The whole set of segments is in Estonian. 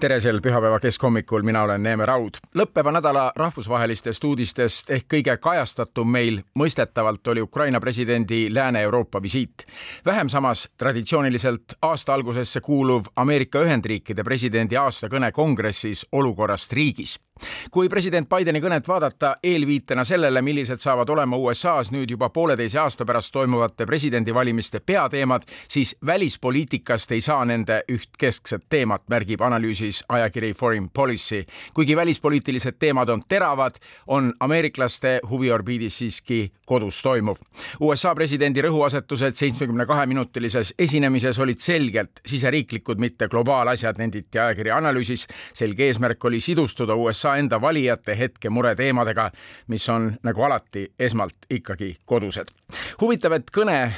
tere sel pühapäeva keskhommikul, mina olen Neeme Raud. lõppeva nädala rahvusvahelistest uudistest ehk kõige kajastatum meil mõistetavalt oli Ukraina presidendi Lääne-Euroopa visiit. vähem samas traditsiooniliselt aasta algusesse kuuluv Ameerika Ühendriikide presidendi aastakõne kongressis olukorrast riigis kui president Bideni kõnet vaadata eelviitena sellele, millised saavad olema USA-s nüüd juba pooleteise aasta pärast toimuvate presidendivalimiste peateemad, siis välispoliitikast ei saa nende üht keskset teemat, märgib analüüsis ajakiri Foreign Policy. kuigi välispoliitilised teemad on teravad, on ameeriklaste huviorbiidis siiski kodus toimuv. USA presidendi rõhuasetused seitsmekümne kahe minutilises esinemises olid selgelt siseriiklikud, mitte globaalasjad, nenditi ajakiri analüüsis. selge eesmärk oli sidustuda USA USA enda valijate hetke mureteemadega, mis on nagu alati esmalt ikkagi kodused. huvitav, et kõne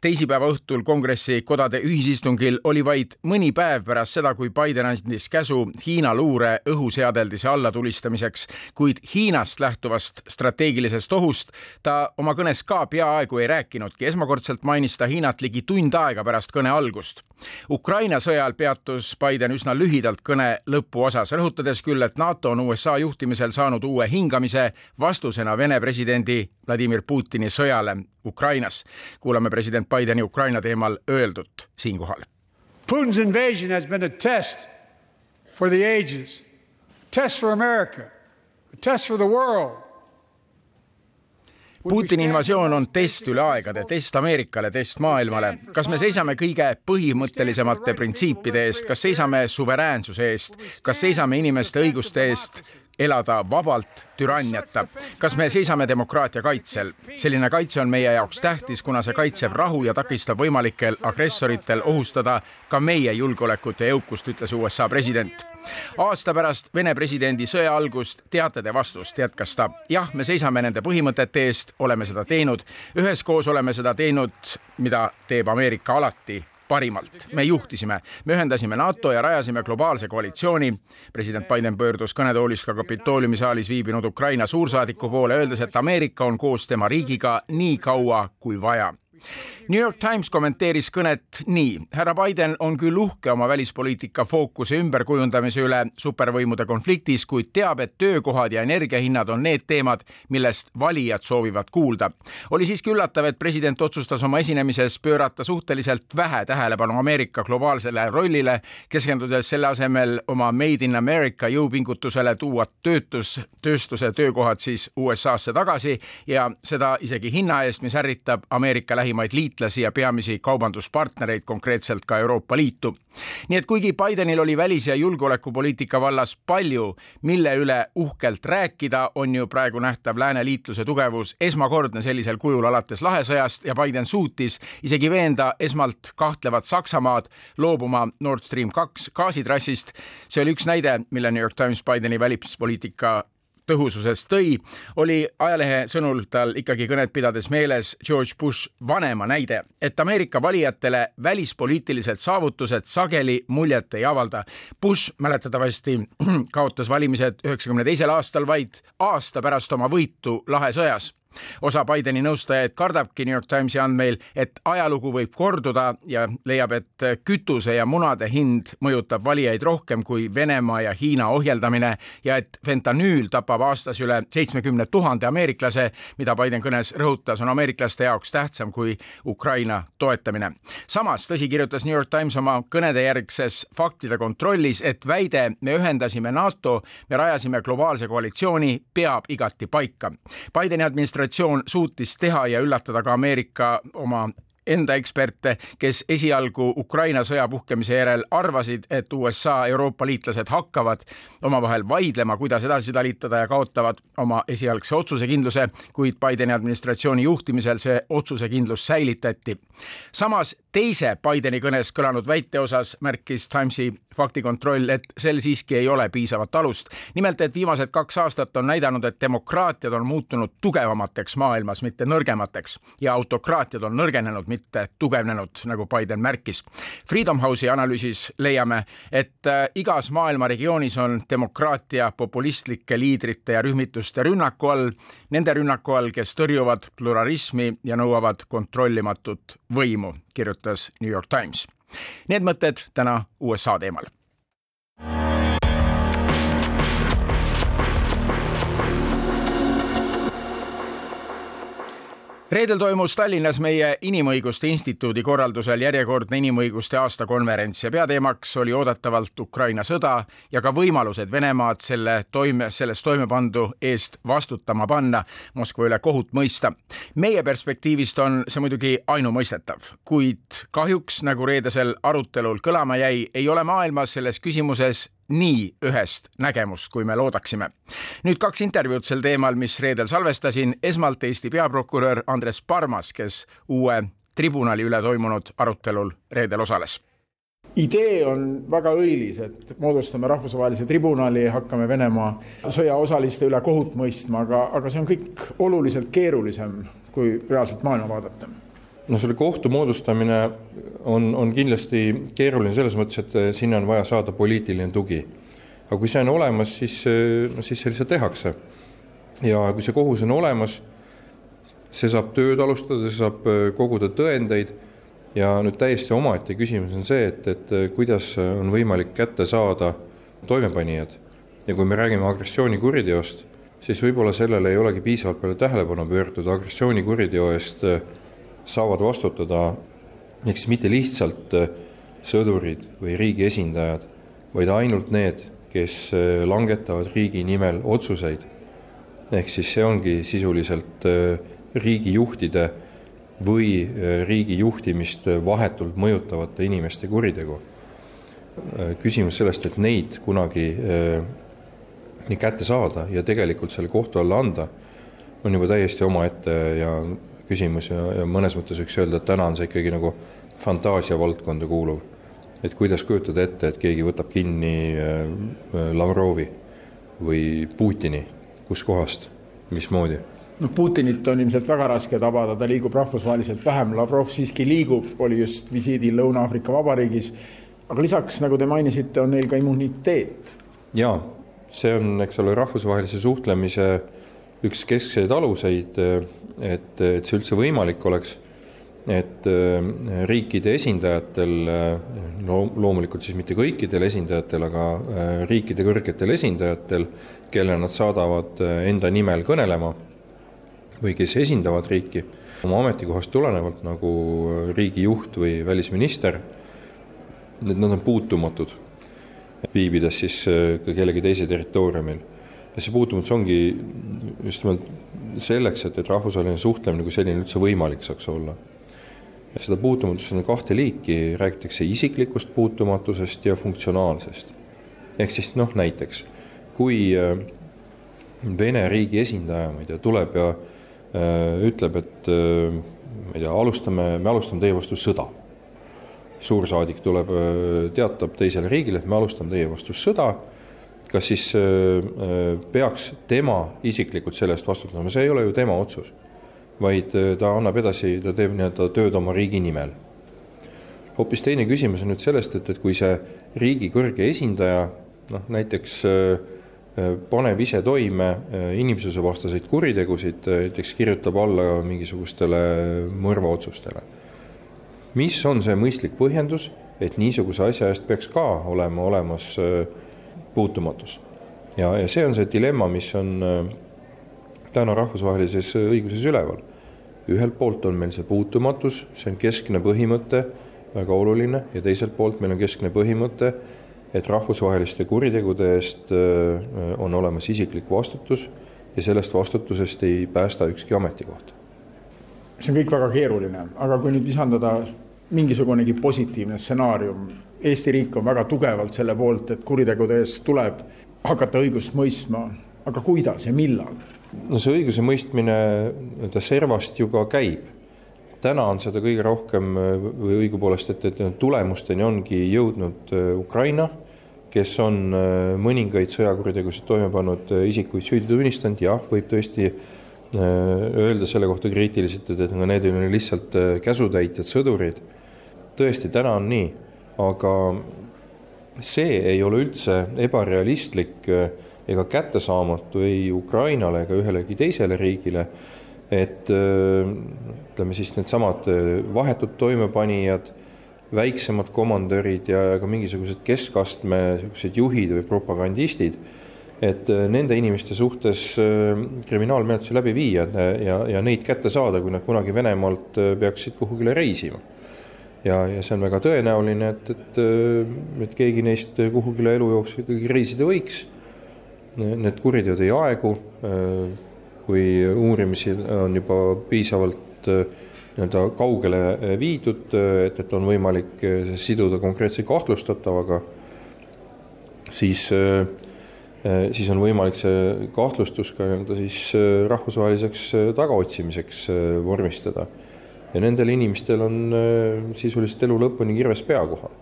teisipäeva õhtul kongressi kodade ühisistungil oli vaid mõni päev pärast seda, kui Biden andis käsu Hiina luure õhuseadeldise allatulistamiseks, kuid Hiinast lähtuvast strateegilisest ohust ta oma kõnes ka peaaegu ei rääkinudki. esmakordselt mainis ta Hiinat ligi tund aega pärast kõne algust. Ukraina sõja ajal peatus Biden üsna lühidalt kõne lõpuosas, rõhutades küll, et NATO on USA juhtimisel saanud uue hingamise vastusena Vene presidendi Vladimir Putini sõjale Ukrainas. kuulame president Bideni Ukraina teemal öeldut siinkohal. Putin's invasion has been a test for the ages, test for America, test for the world Putini invasioon on test üle aegade, test Ameerikale, test maailmale. kas me seisame kõige põhimõttelisemate printsiipide eest, kas seisame suveräänsuse eest, kas seisame inimeste õiguste eest elada vabalt, türanniata. kas me seisame demokraatia kaitsel? selline kaitse on meie jaoks tähtis, kuna see kaitseb rahu ja takistab võimalikel agressoritel ohustada ka meie julgeolekut ja jõukust, ütles USA president aasta pärast Vene presidendi sõja algust teate te vastust, jätkas ta. jah, me seisame nende põhimõtete eest, oleme seda teinud, üheskoos oleme seda teinud, mida teeb Ameerika alati parimalt. me juhtisime, me ühendasime NATO ja rajasime globaalse koalitsiooni. president Biden pöördus kõnetoolist ka Kapitooliumi saalis viibinud Ukraina suursaadiku poole, öeldes, et Ameerika on koos tema riigiga nii kaua kui vaja New York Times kommenteeris kõnet nii. härra Biden on küll uhke oma välispoliitika fookuse ümberkujundamise üle supervõimude konfliktis, kuid teab, et töökohad ja energiahinnad on need teemad, millest valijad soovivad kuulda. oli siiski üllatav, et president otsustas oma esinemises pöörata suhteliselt vähe tähelepanu Ameerika globaalsele rollile, keskendudes selle asemel oma Made in America jõupingutusele tuua töötus, tööstuse töökohad siis USA-sse tagasi ja seda isegi hinna eest, mis ärritab Ameerika lähimaid liitlasi ja peamisi kaubanduspartnereid, konkreetselt ka Euroopa Liitu. nii et kuigi Bidenil oli välis- ja julgeolekupoliitika vallas palju, mille üle uhkelt rääkida, on ju praegu nähtav lääne liitluse tugevus esmakordne sellisel kujul alates lahesõjast ja Biden suutis isegi veenda esmalt kahtlevat Saksamaad loobuma Nord Stream kaks gaasitrassist. see oli üks näide, mille New York Times Bideni välispoliitika tõhususest tõi, oli ajalehe sõnul tal ikkagi kõnet pidades meeles George Bush vanema näide, et Ameerika valijatele välispoliitilised saavutused sageli muljet ei avalda. Bush mäletatavasti kaotas valimised üheksakümne teisel aastal vaid aasta pärast oma võitu lahesõjas osa Bideni nõustajaid kardabki New York Timesi andmeil, et ajalugu võib korduda ja leiab, et kütuse ja munade hind mõjutab valijaid rohkem kui Venemaa ja Hiina ohjeldamine ja et fentanüül tapab aastas üle seitsmekümne tuhande ameeriklase, mida Biden kõnes rõhutas, on ameeriklaste jaoks tähtsam kui Ukraina toetamine. samas, tõsi, kirjutas New York Times oma kõnede järgses faktide kontrollis, et väide, me ühendasime NATO, me rajasime globaalse koalitsiooni, peab igati paika. Bideni administratsioon administratsioon suutis teha ja üllatada ka Ameerika oma enda eksperte, kes esialgu Ukraina sõja puhkemise järel arvasid, et USA Euroopa liitlased hakkavad omavahel vaidlema, kuidas edasi talitada ja kaotavad oma esialgse otsusekindluse, kuid Bideni administratsiooni juhtimisel see otsusekindlus säilitati. samas teise Bideni kõnes kõlanud väite osas märkis Timesi faktikontroll, et sel siiski ei ole piisavat alust. nimelt, et viimased kaks aastat on näidanud, et demokraatiad on muutunud tugevamateks maailmas, mitte nõrgemateks ja autokraatiad on nõrgenenud, mitte tugevnenud, nagu Biden märkis. Freedom House'i analüüsis leiame, et äh, igas maailma regioonis on demokraatia populistlike liidrite ja rühmituste rünnaku all, nende rünnaku all, kes tõrjuvad pluralismi ja nõuavad kontrollimatut võimu, kirjutas New York Times. Need mõtted täna USA teemal reedel toimus Tallinnas meie Inimõiguste Instituudi korraldusel järjekordne inimõiguste aastakonverents ja peateemaks oli oodatavalt Ukraina sõda ja ka võimalused Venemaad selle toime, selles toimepandu eest vastutama panna, Moskva üle kohut mõista. meie perspektiivist on see muidugi ainumõistetav, kuid kahjuks, nagu reedesel arutelul kõlama jäi, ei ole maailmas selles küsimuses nii ühest nägemust, kui me loodaksime. nüüd kaks intervjuud sel teemal, mis reedel salvestasin. esmalt Eesti peaprokurör Andres Parmas, kes uue tribunali üle toimunud arutelul reedel osales idee on väga õilis, et moodustame rahvusvahelise tribunali ja hakkame Venemaa sõjaosaliste üle kohut mõistma, aga, aga see on kõik oluliselt keerulisem, kui reaalselt maailma vaadata no selle kohtu moodustamine on, on kindlasti keeruline selles mõttes, et eh, sinna on vaja saada poliitiline tugi. aga kui see on olemas, siis, eh, siis see lihtsalt tehakse. ja kui see kohus on olemas, see saab tööd alustada, see saab eh, koguda tõendeid ja nüüd täiesti omaette küsimus on see, et, et kuidas on võimalik kätte saada toimepanijad. ja kui me räägime agressioonikuriteost, siis võib-olla sellele ei olegi piisavalt palju tähelepanu pööratud, agressioonikuriteo eest saavad vastutada ehk siis mitte lihtsalt äh, sõdurid või riigi esindajad, vaid ainult need, kes äh, langetavad riigi nimel otsuseid. ehk siis see ongi sisuliselt äh, riigijuhtide või riigi juhtimist vahetult mõjutavate inimeste kuritegu. küsimus sellest, et neid kunagi nii kätte saada ja tegelikult selle kohtu alla anda, on juba täiesti omaette ja küsimus ja, ja mõnes mõttes võiks öelda, et täna on see ikkagi nagu fantaasia valdkonda kuuluv. et kuidas kujutada ette, et keegi võtab kinni äh, Lavrovi või Putini, kuskohast, mismoodi? noh, Putinit on ilmselt väga raske tabada, ta liigub rahvusvaheliselt vähem, Lavrov siiski liigub, oli just visiidil Lõuna-Aafrika Vabariigis. aga lisaks, nagu te mainisite, on neil ka immuniteet. jaa, see on, eks ole, rahvusvahelise suhtlemise üks keskseid aluseid et, et see üldse võimalik oleks, et äh, riikide esindajatel, no äh, loomulikult siis mitte kõikidel esindajatel, aga äh, riikide kõrgetel esindajatel, kelle nad saadavad enda nimel kõnelema või kes esindavad riiki oma ametikohast tulenevalt nagu riigijuht või välisminister, et nad on puutumatud, viibides siis ka kellegi teise territooriumil see puutumatus ongi just nimelt selleks, et, et rahvusvaheline suhtlemine kui selline üldse võimalik saaks olla. ja seda puutumatust on kahte liiki, räägitakse isiklikust puutumatusest ja funktsionaalsest. ehk siis noh, näiteks kui äh, Vene riigi esindaja, ma ei tea, tuleb ja äh, ütleb, et äh, ma ei tea, alustame, me alustame teie vastu sõda. suursaadik tuleb teatab teisele riigile, et me alustame teie vastu sõda kas siis äh, äh, peaks tema isiklikult selle eest vastutama, see ei ole ju tema otsus. vaid äh, ta annab edasi, ta teeb nii-öelda tööd oma riigi nimel. hoopis teine küsimus on nüüd sellest, et, et kui see riigi kõrge esindaja noh, näiteks paneb ise toime inimsusevastaseid kuritegusid, näiteks kirjutab alla mingisugustele mõrvaotsustele. mis on see mõistlik põhjendus, et niisuguse asja eest peaks ka olema olemas äh, puutumatus. ja, ja see on see dilemma, mis on äh, täna rahvusvahelises õiguses üleval. ühelt poolt on meil see puutumatus, see on keskne põhimõte, väga oluline, ja teiselt poolt meil on keskne põhimõte, et rahvusvaheliste kuritegude eest äh, on olemas isiklik vastutus ja sellest vastutusest ei päästa ükski ametikoht. see on kõik väga keeruline, aga kui nüüd lisandada mingisugunegi positiivne stsenaarium. Eesti riik on väga tugevalt selle poolt, et kuritegude eest tuleb hakata õigust mõistma, aga kuidas ja millal? no see õigusemõistmine nii-öelda servast ju ka käib. täna on seda kõige rohkem või õigupoolest, et, et tulemusteni ongi jõudnud Ukraina, kes on mõningaid sõjakuritegusid toime pannud isikuid süüdi tunnistanud, jah, võib tõesti öelda selle kohta kriitiliselt, et, et need ole lihtsalt käsutäitjad, sõdurid. tõesti, täna on nii, aga see ei ole üldse ebarealistlik ega kättesaamatu ei Ukrainale ega ühelegi teisele riigile, et ütleme siis needsamad vahetud toimepanijad, väiksemad komandörid ja ka mingisugused keskastme niisugused juhid või propagandistid, et nende inimeste suhtes kriminaalmenetlusi läbi viia ja, ja neid kätte saada, kui nad kunagi Venemaalt peaksid kuhugile reisima ja, ja see on väga tõenäoline, et, et, et keegi neist kuhugile elu jooksul ikkagi reisida võiks. Need kuriteod ei aegu, kui uurimisi on juba piisavalt nii-öelda kaugele viidud, et, et on võimalik siduda konkreetse kahtlustatavaga, siis, siis on võimalik see kahtlustus ka nii-öelda siis rahvusvaheliseks tagaotsimiseks vormistada ja nendel inimestel on äh, sisuliselt elu lõpuni kirves pea kohal.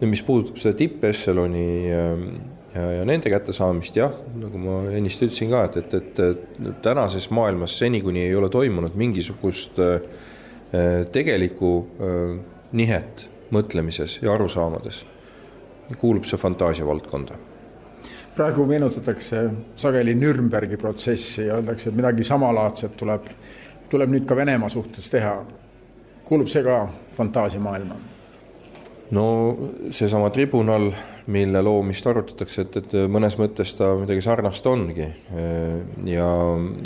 nüüd, mis puudutab seda tippešeloni ähm, ja, ja nende kättesaamist, jah, nagu ma ennist ütlesin ka, et, et, et tänases maailmas seni, kuni ei ole toimunud mingisugust äh, äh, tegelikku nihet mõtlemises ja arusaamades, kuulub see fantaasia valdkonda praegu meenutatakse sageli Nürnbergi protsessi ja öeldakse, et midagi samalaadset tuleb, tuleb nüüd ka Venemaa suhtes teha kuulub see ka fantaasiamaailma? no seesama tribunal, mille loomist arutatakse, et, et mõnes mõttes ta midagi sarnast ongi ja.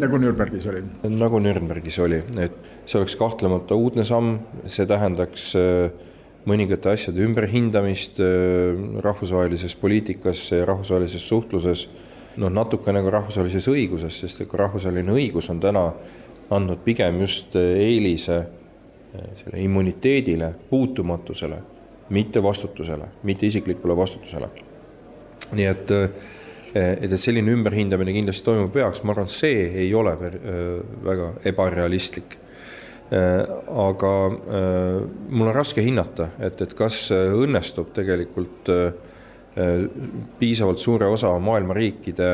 nagu Nürnbergis oli. nagu Nürnbergis oli, et see oleks kahtlemata uudne samm, see tähendaks äh, mõningate asjade ümberhindamist rahvusvahelises poliitikas ja rahvusvahelises suhtluses. noh, natuke nagu rahvusvahelises õiguses, sest et ka rahvusvaheline õigus on täna andnud pigem just äh, eelise selle immuniteedile, puutumatusele, mitte vastutusele, mitte isiklikule vastutusele. nii et, et, et selline ümberhindamine kindlasti toimuma peaks, ma arvan, see ei ole väga ebarealistlik. aga mul on raske hinnata, et, et kas õnnestub tegelikult piisavalt suure osa maailma riikide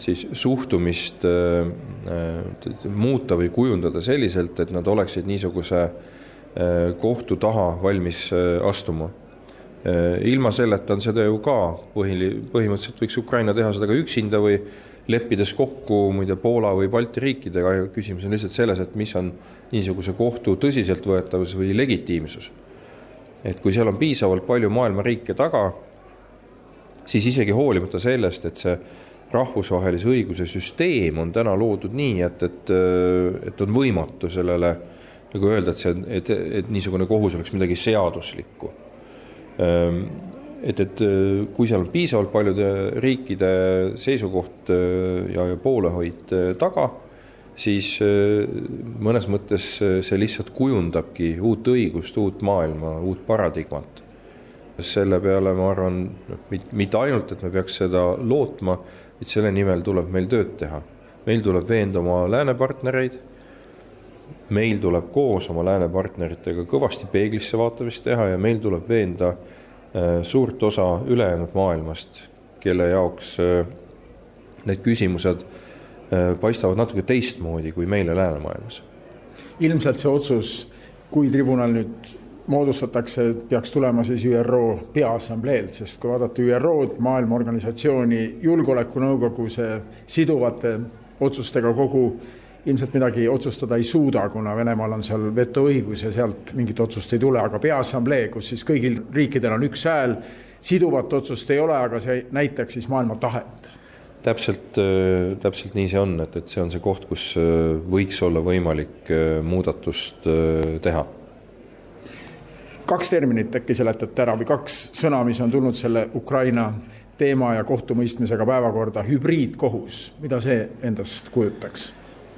siis suhtumist ehm, ehm, muuta või kujundada selliselt, et nad oleksid niisuguse kohtu taha valmis astuma. ilma selleta on seda ju ka põhili, põhimõtteliselt võiks Ukraina teha seda ka üksinda või leppides kokku, tea, Poola või Balti riikidega, küsimus on lihtsalt selles, et mis on niisuguse kohtu tõsiseltvõetavus või legitiimsus. et kui seal on piisavalt palju maailma riike taga, siis isegi hoolimata sellest, et see rahvusvahelise õiguse süsteem on täna loodud nii, et, et, et on võimatu sellele nagu öelda, et see, et, et niisugune kohus oleks midagi seaduslikku. Ehm, et, et kui seal on piisavalt paljude riikide seisukoht äh, ja, ja poolehoid äh, taga, siis äh, mõnes mõttes see lihtsalt kujundabki uut õigust, uut maailma, uut paradigmat. selle peale ma arvan, noh, mitte ainult, et me peaks seda lootma et selle nimel tuleb meil tööd teha. meil tuleb veenda oma läänepartnereid, meil tuleb koos oma läänepartneritega kõvasti peeglisse vaatamist teha ja meil tuleb veenda äh, suurt osa ülejäänud maailmast, kelle jaoks äh, need küsimused äh, paistavad natuke teistmoodi kui meile läänemaailmas. ilmselt see otsus, kui tribunal nüüd moodustatakse, peaks tulema siis ÜRO Peaassambleelt, sest kui vaadata ÜRO-d, Maailma Organisatsiooni Julgeolekunõukogu, see siduvate otsustega kogu ilmselt midagi otsustada ei suuda, kuna Venemaal on seal vetoõigus ja sealt mingit otsust ei tule, aga Peaassamblee, kus siis kõigil riikidel on üks hääl, siduvat otsust ei ole, aga see näitaks siis maailma tahet. Täpselt, äh, täpselt nii see on, et, et see on see koht, kus äh, võiks olla võimalik äh, muudatust teha kaks terminit äkki seletate ära või kaks sõna, mis on tulnud selle Ukraina teema ja kohtumõistmisega päevakorda, hübriidkohus, mida see endast kujutaks?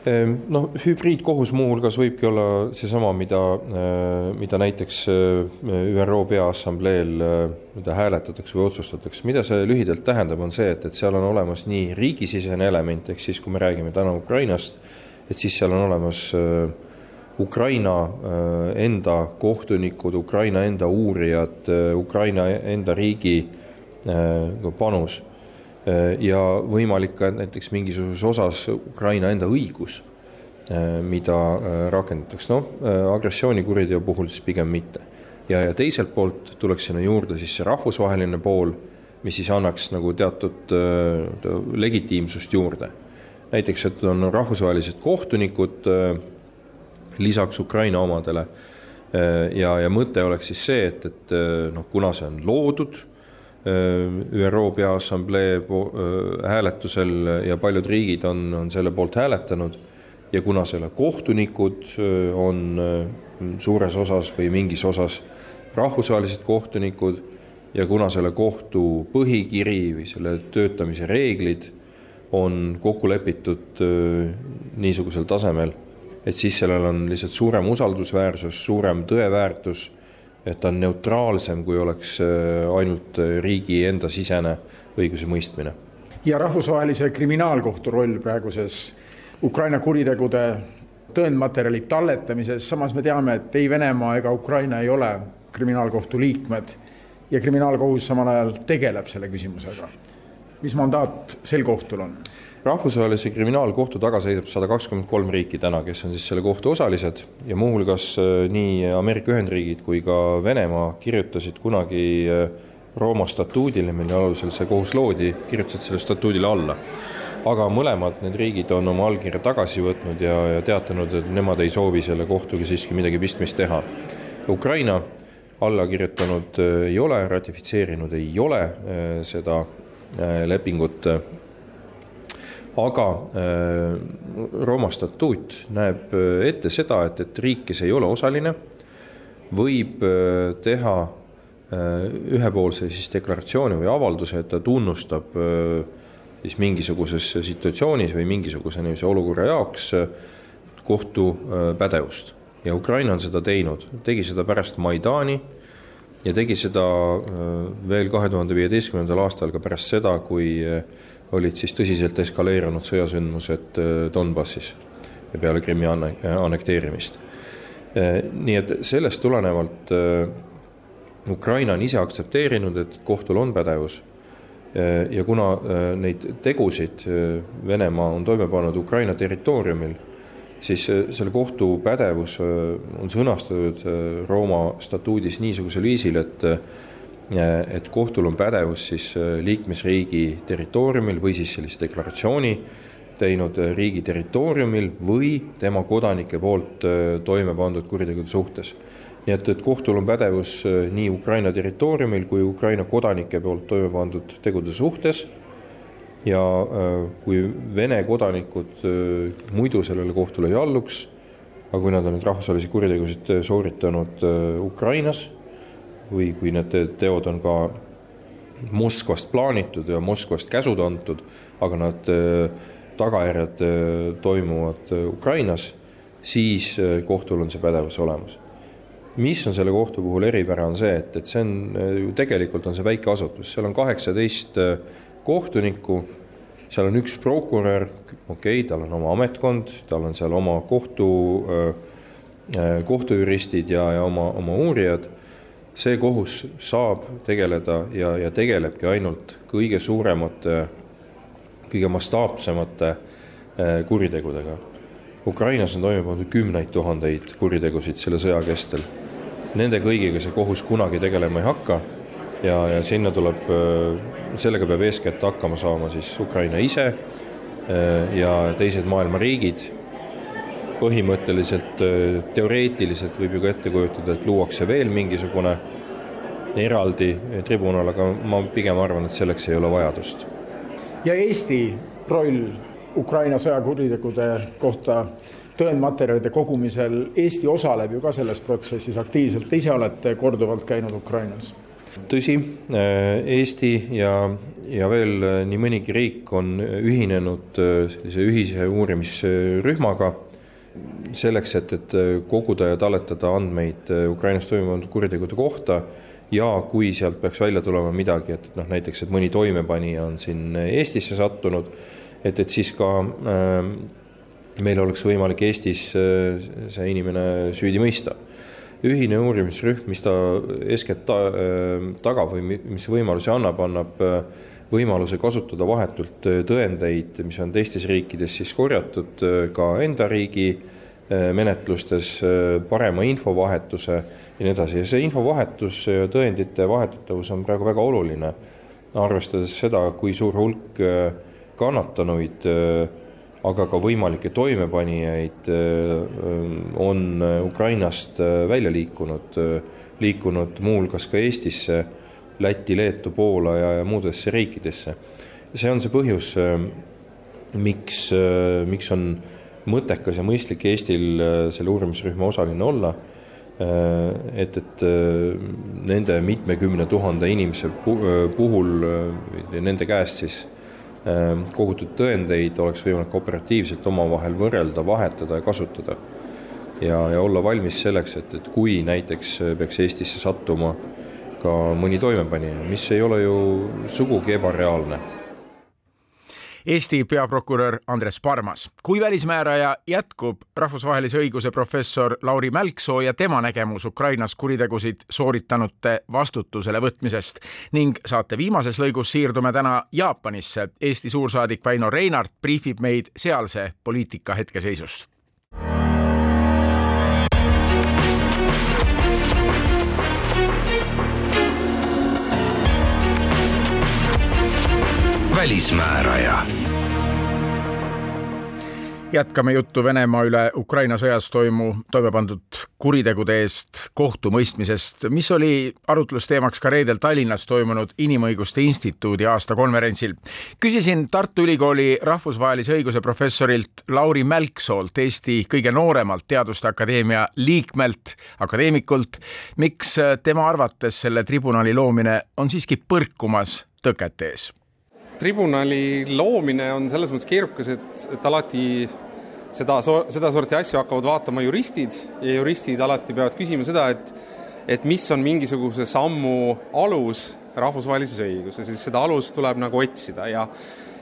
Ehm, noh, hübriidkohus muuhulgas võibki olla seesama, mida, äh, mida näiteks äh, ÜRO Peaassambleel, äh, mida hääletatakse või otsustatakse, mida see lühidalt tähendab, on see, et, et seal on olemas nii riigisisene element, ehk siis kui me räägime täna Ukrainast, et siis seal on olemas Ukraina enda kohtunikud, Ukraina enda uurijad, Ukraina enda riigi panus ja võimalik ka näiteks mingisuguses osas Ukraina enda õigus, mida rakendatakse, noh agressioonikuriteo puhul siis pigem mitte. ja, ja teiselt poolt tuleks sinna juurde siis see rahvusvaheline pool mis siis annaks nagu teatud äh, legitiimsust juurde. näiteks, et on rahvusvahelised kohtunikud äh, lisaks Ukraina omadele. Äh, ja, ja mõte oleks siis see, et, et noh, kuna see on loodud ÜRO Peaassamblee hääletusel ja paljud riigid on, on selle poolt hääletanud ja kuna selle kohtunikud on suures osas või mingis osas rahvusvahelised kohtunikud ja kuna selle kohtu põhikiri või selle töötamise reeglid on kokku lepitud niisugusel tasemel, et siis sellel on lihtsalt suurem usaldusväärsus, suurem tõeväärtus, et ta on neutraalsem, kui oleks ainult riigi enda sisene õigusemõistmine. ja rahvusvahelise kriminaalkohtu roll praeguses Ukraina kuritegude tõendmaterjali talletamises, samas me teame, et ei Venemaa ega Ukraina ei ole kriminaalkohtu liikmed ja kriminaalkohus samal ajal tegeleb selle küsimusega. mis mandaat sel kohtul on? Rahvusvahelise kriminaalkohtu taga seisab sada kakskümmend kolm riiki täna, kes on siis selle kohtu osalised ja muuhulgas äh, nii Ameerika Ühendriigid kui ka Venemaa kirjutasid kunagi äh, Rooma statuudile, mille alusel see kohus loodi, kirjutasid selle statuudile alla. aga mõlemad need riigid on oma allkirja tagasi võtnud ja, ja teatanud, et nemad ei soovi selle kohtuga siiski midagi pistmist teha. Ukraina alla kirjutanud äh, ei ole, ratifitseerinud ei ole seda lepingut. Aga Rooma statuut näeb ette seda, et, et riik, kes ei ole osaline, võib teha ühepoolse siis deklaratsiooni või avalduse, et ta tunnustab siis mingisuguses situatsioonis või mingisuguse niisuguse olukorra jaoks kohtu pädevust. Ja Ukraina on seda teinud, tegi seda pärast Maidani ja tegi seda äh, veel kahe tuhande viieteistkümnendal aastal ka pärast seda, kui äh, olid siis tõsiselt eskaleerunud sõjasündmused äh, Donbassis peale Krimmi annekteerimist. nii et sellest tulenevalt Ukraina on ise aktsepteerinud, et kohtul on pädevus ja kuna neid tegusid Venemaa on toime pannud Ukraina territooriumil siis äh, selle kohtu pädevus äh, on sõnastatud äh, Rooma statuudis niisugusel viisil, et et kohtul on pädevus siis liikmesriigi territooriumil või siis sellise deklaratsiooni teinud riigi territooriumil või tema kodanike poolt toime pandud kuritegude suhtes. nii et, et kohtul on pädevus nii Ukraina territooriumil kui Ukraina kodanike poolt toime pandud tegude suhtes ja äh, kui Vene kodanikud äh, muidu sellele kohtule ei alluks, aga kui nad on nüüd rahvusvahelisi kuritegusid äh, sooritanud Ukrainas või kui need teod on ka Moskvast plaanitud ja Moskvast käsud antud, aga nad tagajärjed toimuvad Ukrainas, siis kohtul on see pädevus olemas. mis on selle kohtu puhul eripära, on see, et, et see on ju tegelikult on see väike asutus, seal on kaheksateist kohtunikku, seal on üks prokurör, okei okay,, tal on oma ametkond, tal on seal oma kohtu, kohtujuristid ja, ja oma, oma uurijad, see kohus saab tegeleda ja, ja tegelebki ainult kõige suuremate, kõige mastaapsemate kuritegudega. Ukrainas on toime pandud kümneid tuhandeid kuritegusid selle sõja kestel. Nende kõigiga see kohus kunagi tegelema ei hakka ja, ja sinna tuleb sellega peab eeskätt hakkama saama siis Ukraina ise äh, ja teised maailma riigid. Põhimõtteliselt teoreetiliselt võib ju ka ette kujutada, et luuakse veel mingisugune eraldi tribunal, aga ma pigem arvan, et selleks ei ole vajadust. ja Eesti roll Ukraina sõjakuritegude kohta tõendmaterjalide kogumisel, Eesti osaleb ju ka selles protsessis aktiivselt, te ise olete korduvalt käinud Ukrainas. Tõsi, Eesti ja, ja veel nii mõnigi riik on ühinenud sellise ühise uurimisrühmaga selleks, et, et koguda ja talletada andmeid Ukrainas toimunud kuritegude kohta ja kui sealt peaks välja tulema midagi, et noh, näiteks, et mõni toimepanija on siin Eestisse sattunud, et, et siis ka äh, meil oleks võimalik Eestis see inimene süüdi mõista. ühine uurimisrühm, mis ta eeskätt ta, tagab või mis võimalusi annab, annab võimaluse kasutada vahetult tõendeid, mis on teistes riikides siis korjatud ka enda riigi menetlustes, parema infovahetuse ja nii edasi. Ja see infovahetus ja tõendite vahetatavus on praegu väga oluline, arvestades seda, kui suur hulk kannatanuid aga ka võimalikke toimepanijaid on Ukrainast välja liikunud, liikunud muuhulgas ka Eestisse, Lätti, Leetu, Poola ja, ja muudesse riikidesse. see on see põhjus, miks, miks on mõttekas ja mõistlik Eestil selle uurimisrühma osaline olla. et, et nende mitmekümne tuhande inimese puhul, nende käest siis kogutud tõendeid oleks võimalik operatiivselt omavahel võrrelda, vahetada ja kasutada. ja, ja olla valmis selleks, et, et kui näiteks peaks Eestisse sattuma ka mõni toimepanija, mis ei ole ju sugugi ebareaalne Eesti peaprokurör Andres Parmas. kui välismääraja jätkub rahvusvahelise õiguse professor Lauri Mälksoo ja tema nägemus Ukrainas kuritegusid sooritanute vastutusele võtmisest ning saate viimases lõigus siirdume täna Jaapanisse. Eesti suursaadik Väino Reinart briifib meid sealse poliitika hetkeseisust välismääraja. jätkame juttu Venemaa üle Ukraina sõjas toimu, toime pandud kuritegude eest kohtumõistmisest, mis oli arutlusteemaks ka reedel Tallinnas toimunud Inimõiguste Instituudi aastakonverentsil. küsisin Tartu Ülikooli rahvusvahelise õiguse professorilt Lauri Mälksoolt, Eesti kõige nooremalt Teaduste Akadeemia liikmelt, akadeemikult, miks tema arvates selle tribunali loomine on siiski põrkumas tõkete ees tribunali loomine on selles mõttes keerukas, et, et alati seda, sedasorti asju hakkavad vaatama juristid ja juristid alati peavad küsima seda, et et mis on mingisuguse sammu alus rahvusvahelises õiguses, siis seda alust tuleb nagu otsida ja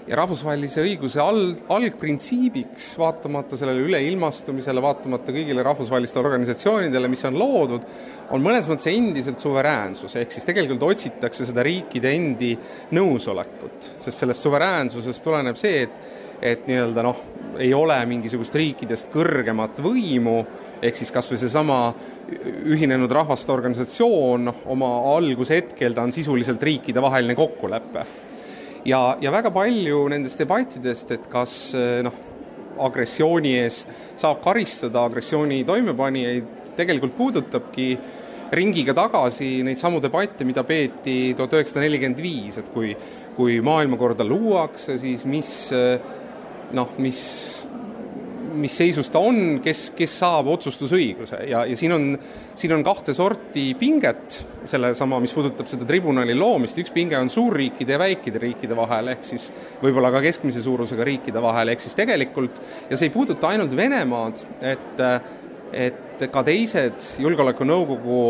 ja rahvusvahelise õiguse al-, algprintsiibiks, vaatamata sellele üleilmastumisele, vaatamata kõigile rahvusvahelistele organisatsioonidele, mis on loodud, on mõnes mõttes endiselt suveräänsus, ehk siis tegelikult otsitakse seda riikide endi nõusolekut, sest sellest suveräänsusest tuleneb see, et et nii-öelda noh, ei ole mingisugust riikidest kõrgemat võimu, ehk siis kas või seesama Ühinenud Rahvaste Organisatsioon, noh, oma algushetkel ta on sisuliselt riikidevaheline kokkulepe ja, ja väga palju nendest debattidest, et kas eh, noh, agressiooni eest saab karistada agressiooni toimepanijaid, tegelikult puudutabki ringiga tagasi neid samu debatte, mida peeti tuhat üheksasada nelikümmend viis, et kui, kui maailmakorda luuakse, siis mis eh, noh, mis mis seisus ta on, kes, kes saab otsustusõiguse. Ja, ja siin on, siin on kahte sorti pinget, sellesama, mis puudutab seda tribunali loomist, üks pinge on suurriikide ja väikede riikide vahel, ehk siis võib-olla ka keskmise suurusega riikide vahel, ehk siis tegelikult, ja see ei puuduta ainult Venemaad, et et ka teised Julgeolekunõukogu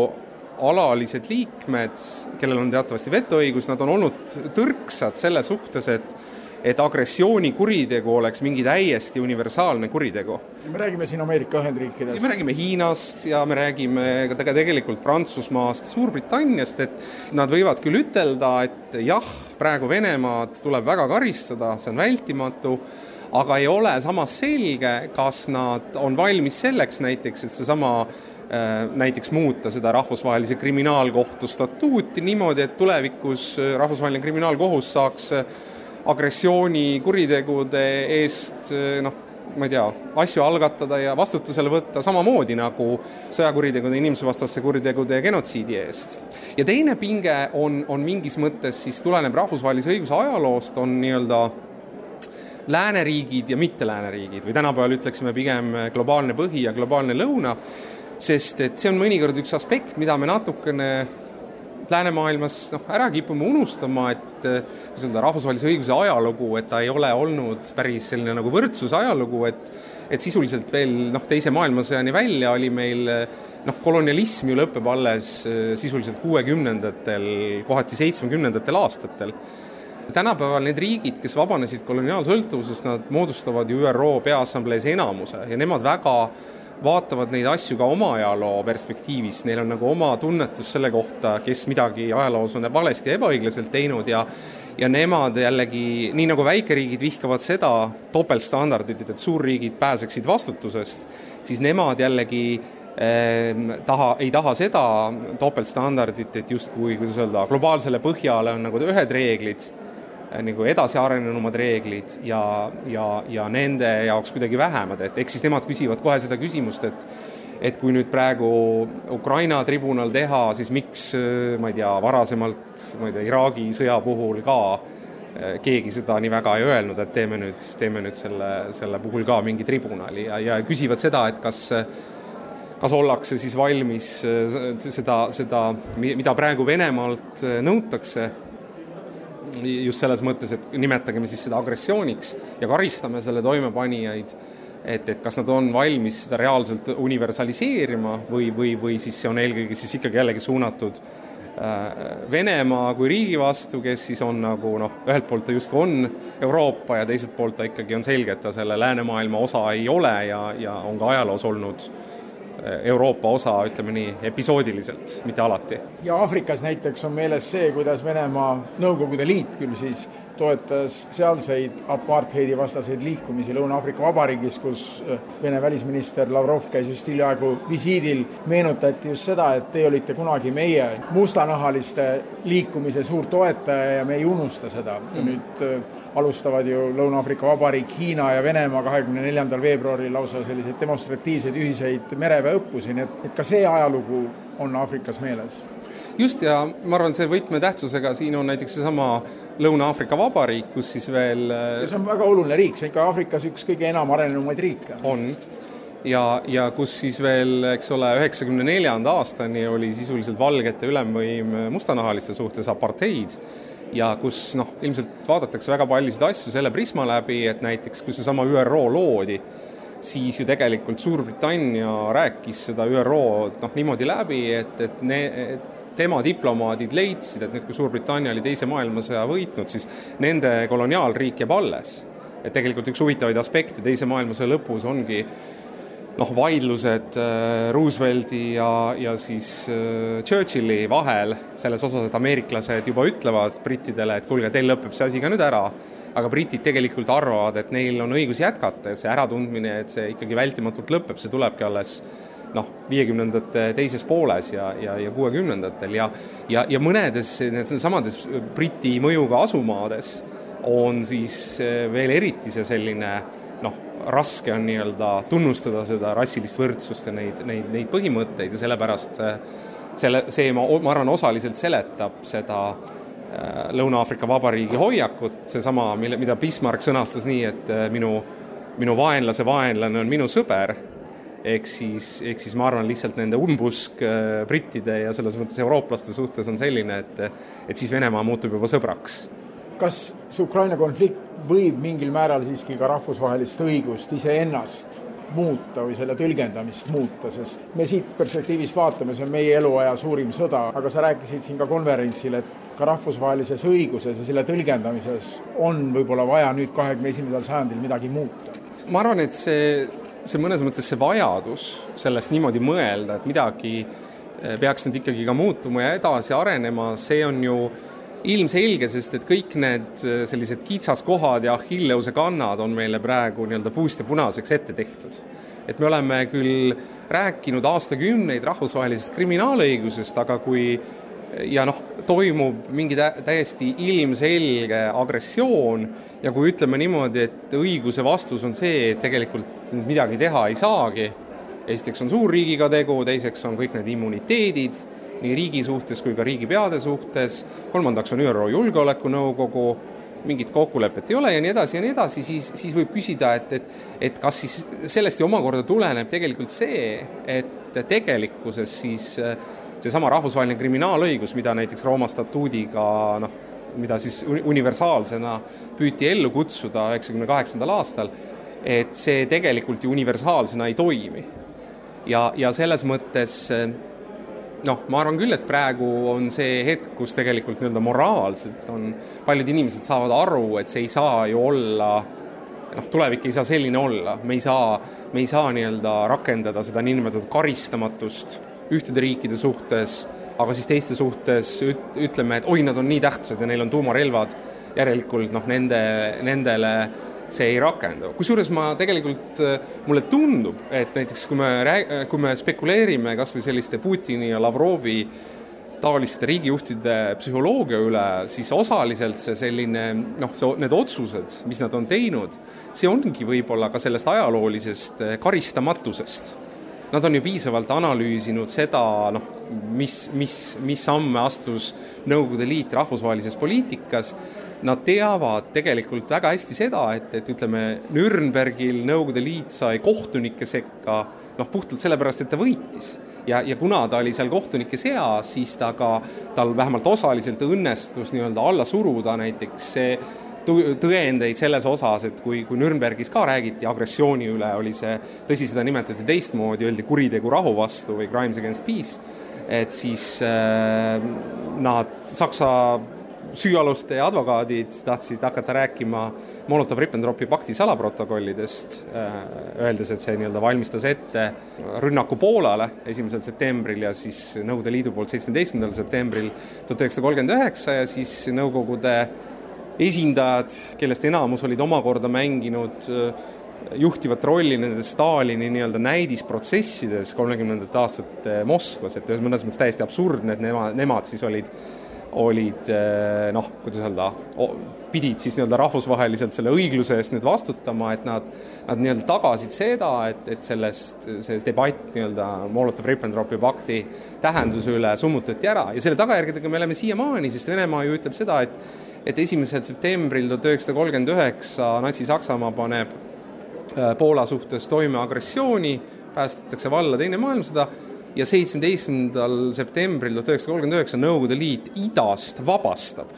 alalised liikmed, kellel on teatavasti vetoõigus, nad on olnud tõrksad selle suhtes, et et agressioonikuritegu oleks mingi täiesti universaalne kuritegu. me räägime siin Ameerika Ühendriikidest. me räägime Hiinast ja me räägime ka tegelikult Prantsusmaast, Suurbritanniast, et nad võivad küll ütelda, et jah, praegu Venemaad tuleb väga karistada, see on vältimatu, aga ei ole samas selge, kas nad on valmis selleks näiteks, et seesama äh, näiteks muuta seda rahvusvahelise kriminaalkohtu statuuti niimoodi, et tulevikus rahvusvaheline kriminaalkohus saaks agressioonikuritegude eest noh, ma ei tea, asju algatada ja vastutusele võtta samamoodi nagu sõjakuritegude, inimsusevastaste kuritegude ja genotsiidi eest. ja teine pinge on, on mingis mõttes siis tuleneb rahvusvahelise õiguse ajaloost, on nii-öelda lääneriigid ja mitte lääneriigid või tänapäeval ütleksime pigem globaalne põhi ja globaalne lõuna, sest et see on mõnikord üks aspekt, mida me natukene läänemaailmas noh, ära kipume unustama, et eh, kuidas öelda, rahvusvahelise õiguse ajalugu, et ta ei ole olnud päris selline nagu võrdsuse ajalugu, et et sisuliselt veel noh, Teise maailmasõjani välja oli meil noh, kolonialism ju lõpeb alles eh, sisuliselt kuuekümnendatel, kohati seitsmekümnendatel aastatel. Tänapäeval need riigid, kes vabanesid koloniaalsõltuvusest, nad moodustavad ju ÜRO Peaassamblees enamuse ja nemad väga vaatavad neid asju ka oma ajaloo perspektiivist, neil on nagu oma tunnetus selle kohta, kes midagi ajaloos on valesti ja ebaõiglaselt teinud ja ja nemad jällegi, nii nagu väikeriigid vihkavad seda topeltstandardit, et suurriigid pääseksid vastutusest, siis nemad jällegi eh, taha, ei taha seda topeltstandardit, et justkui, kuidas öelda, globaalsele põhjale on nagu ühed reeglid, nagu edasi arenenumad reeglid ja, ja, ja nende jaoks kuidagi vähemad, et eks siis nemad küsivad kohe seda küsimust, et et kui nüüd praegu Ukraina tribunal teha, siis miks, ma ei tea, varasemalt, ma ei tea, Iraagi sõja puhul ka eh, keegi seda nii väga ei öelnud, et teeme nüüd, teeme nüüd selle, selle puhul ka mingi tribunali ja, ja küsivad seda, et kas kas ollakse siis valmis seda, seda, mida praegu Venemaalt nõutakse, just selles mõttes, et nimetagem siis seda agressiooniks ja karistame selle toimepanijaid et, et kas nad on valmis seda reaalselt universaliseerima või, või, või siis see on eelkõige siis ikkagi jällegi suunatud äh, Venemaa kui riigi vastu, kes siis on nagu noh, ühelt poolt ta justkui on Euroopa ja teiselt poolt ta ikkagi on selge, et ta selle läänemaailma osa ei ole ja, ja on ka ajaloos olnud äh, Euroopa osa, ütleme nii, episoodiliselt, mitte alati. ja Aafrikas näiteks on meeles see, kuidas Venemaa Nõukogude Liit küll siis toetas sealseid apartheidi vastaseid liikumisi Lõuna-Aafrika Vabariigis, kus äh, Vene välisminister Lavrov käis just hiljaaegu visiidil, meenutati just seda, et teie olite kunagi meie mustanahaliste liikumise suur toetaja ja me ei unusta seda. ja nüüd äh, alustavad ju Lõuna-Aafrika Vabariik, Hiina ja Venemaa kahekümne neljandal veebruaril lausa selliseid demonstratiivseid ühiseid mereväeõppusi, nii et, et ka see ajalugu on Aafrikas meeles. Just, ja ma arvan, see võtmetähtsusega siin on näiteks seesama Lõuna-Aafrika Vabariik, kus siis veel ja see on väga oluline riik, see on ikka Aafrikas üks kõige enam arenenumaid riike. on, ja, ja kus siis veel, eks ole, üheksakümne neljanda aastani oli sisuliselt valgete ülemvõim mustanahaliste suhtes apartheid ja kus noh, ilmselt vaadatakse väga paljusid asju selle prisma läbi, et näiteks kui seesama ÜRO loodi, siis ju tegelikult Suurbritannia rääkis seda ÜRO-d noh, niimoodi läbi, et, et ne-, tema diplomaadid leidsid, et nüüd, kui Suurbritannia oli Teise maailmasõja võitnud, siis nende koloniaalriik jääb alles. et tegelikult üks huvitavaid aspekte Teise maailmasõja lõpus ongi noh, vaidlused äh, Roosevelti ja, ja siis äh, Churchilli vahel selles osas, et ameeriklased juba ütlevad brittidele, et kuulge, teil lõpeb see asi ka nüüd ära, aga britid tegelikult arvavad, et neil on õigus jätkata, et see äratundmine, et see ikkagi vältimatult lõpeb, see tulebki alles noh, viiekümnendate teises pooles ja, ja, ja kuuekümnendatel. Ja ja, ja mõnedes nendesamades Briti mõjuga asumaades on siis eh, veel eriti see selline noh, raske on nii-öelda tunnustada seda rassilist võrdsust ja neid, neid, neid põhimõtteid ja sellepärast eh, selle, see, ma, ma arvan, osaliselt seletab seda äh, Lõuna-Aafrika Vabariigi hoiakut, seesama, mille, mida Bismarck sõnastas nii, et minu, minu vaenlase vaenlane on minu sõber ehk siis, ehk siis ma arvan, lihtsalt nende umbusk äh, brittide ja selles mõttes eurooplaste suhtes on selline, et et siis Venemaa muutub juba sõbraks. kas see Ukraina konflikt võib mingil määral siiski ka rahvusvahelist õigust iseennast muuta või selle tõlgendamist muuta, sest me siit perspektiivist vaatame, see on meie eluaja suurim sõda, aga sa rääkisid siin ka konverentsil, et ka rahvusvahelises õiguses ja selle tõlgendamises on võib-olla vaja nüüd kahekümne esimesel sajandil midagi muuta? ma arvan, et see see mõnes mõttes see vajadus sellest niimoodi mõelda, et midagi eh, peaks nüüd ikkagi ka muutuma ja edasi arenema, see on ju ilmselge, sest et kõik need eh, sellised kitsaskohad ja Achilleuse kannad on meile praegu nii-öelda puust ja punaseks ette tehtud. et me oleme küll rääkinud aastakümneid rahvusvahelisest kriminaalõigusest, aga kui ja noh, toimub mingi tä täiesti ilmselge agressioon ja kui ütleme niimoodi, et õiguse vastus on see, et tegelikult midagi teha ei saagi, esiteks on suurriigiga tegu, teiseks on kõik need immuniteedid nii riigi suhtes kui ka riigipeade suhtes, kolmandaks on ÜRO Julgeolekunõukogu, mingit kokkulepet ei ole ja nii edasi ja nii edasi, siis, siis võib küsida, et, et et kas siis sellest ju omakorda tuleneb tegelikult see, et tegelikkuses siis äh, seesama rahvusvaheline kriminaalõigus, mida näiteks Rooma statuudiga noh, mida siis universaalsena püüti ellu kutsuda üheksakümne kaheksandal aastal, et see tegelikult ju universaalsena ei toimi. ja, ja selles mõttes noh, ma arvan küll, et praegu on see hetk, kus tegelikult nii-öelda moraalselt on, paljud inimesed saavad aru, et see ei saa ju olla noh, tulevik ei saa selline olla, me ei saa, me ei saa nii-öelda rakendada seda niinimetatud karistamatust ühtede riikide suhtes, aga siis teiste suhtes üt-, ütleme, et oi, nad on nii tähtsad ja neil on tuumarelvad, järelikult noh, nende, nendele see ei rakendu. kusjuures ma tegelikult, mulle tundub, et näiteks kui me rääg-, kui me spekuleerime kas või selliste Putini ja Lavrovi taoliste riigijuhtide psühholoogia üle, siis osaliselt see selline noh, see, need otsused, mis nad on teinud, see ongi võib-olla ka sellest ajaloolisest karistamatusest nad on ju piisavalt analüüsinud seda, noh, mis, mis, mis samme astus Nõukogude Liit rahvusvahelises poliitikas, nad teavad tegelikult väga hästi seda, et, et ütleme, Nürnbergil Nõukogude Liit sai kohtunike sekka noh, puhtalt sellepärast, et ta võitis. ja, ja kuna ta oli seal kohtunike seas, siis ta ka, tal vähemalt osaliselt õnnestus nii-öelda alla suruda näiteks see tõendeid selles osas, et kui, kui Nürnbergis ka räägiti agressiooni üle, oli see, tõsi, seda nimetati teistmoodi, öeldi kuritegu rahu vastu või crimes against peace, et siis äh, nad, Saksa süüaluste advokaadid tahtsid hakata rääkima Molotov-Ribbentropi pakti salaprotokollidest, äh, öeldes, et see nii-öelda valmistas ette rünnaku Poolale esimesel septembril ja siis Nõukogude Liidu poolt seitsmeteistkümnendal septembril tuhat üheksasada kolmkümmend üheksa ja siis Nõukogude esindajad, kellest enamus olid omakorda mänginud äh, juhtivat rolli nendes Stalini nii-öelda näidisprotsessides kolmekümnendate aastate Moskvas, et mõnes mõttes täiesti absurdne, et nemad, nemad siis olid, olid äh, noh, kuidas öelda, pidid siis nii-öelda rahvusvaheliselt selle õigluse eest nüüd vastutama, et nad, nad nii-öelda tagasid seda, et, et sellest, see debatt nii-öelda Molotov-Ribbentropi pakti tähenduse üle summutati ära. Ja selle tagajärgedega me oleme siiamaani, sest Venemaa ju ütleb seda, et et esimesel septembril tuhat üheksasada kolmkümmend üheksa Natsi-Saksamaa paneb äh, Poola suhtes toime agressiooni, päästetakse valla Teine maailmasõda ja seitsmeteistkümnendal septembril tuhat üheksasada kolmkümmend üheksa Nõukogude Liit idast vabastab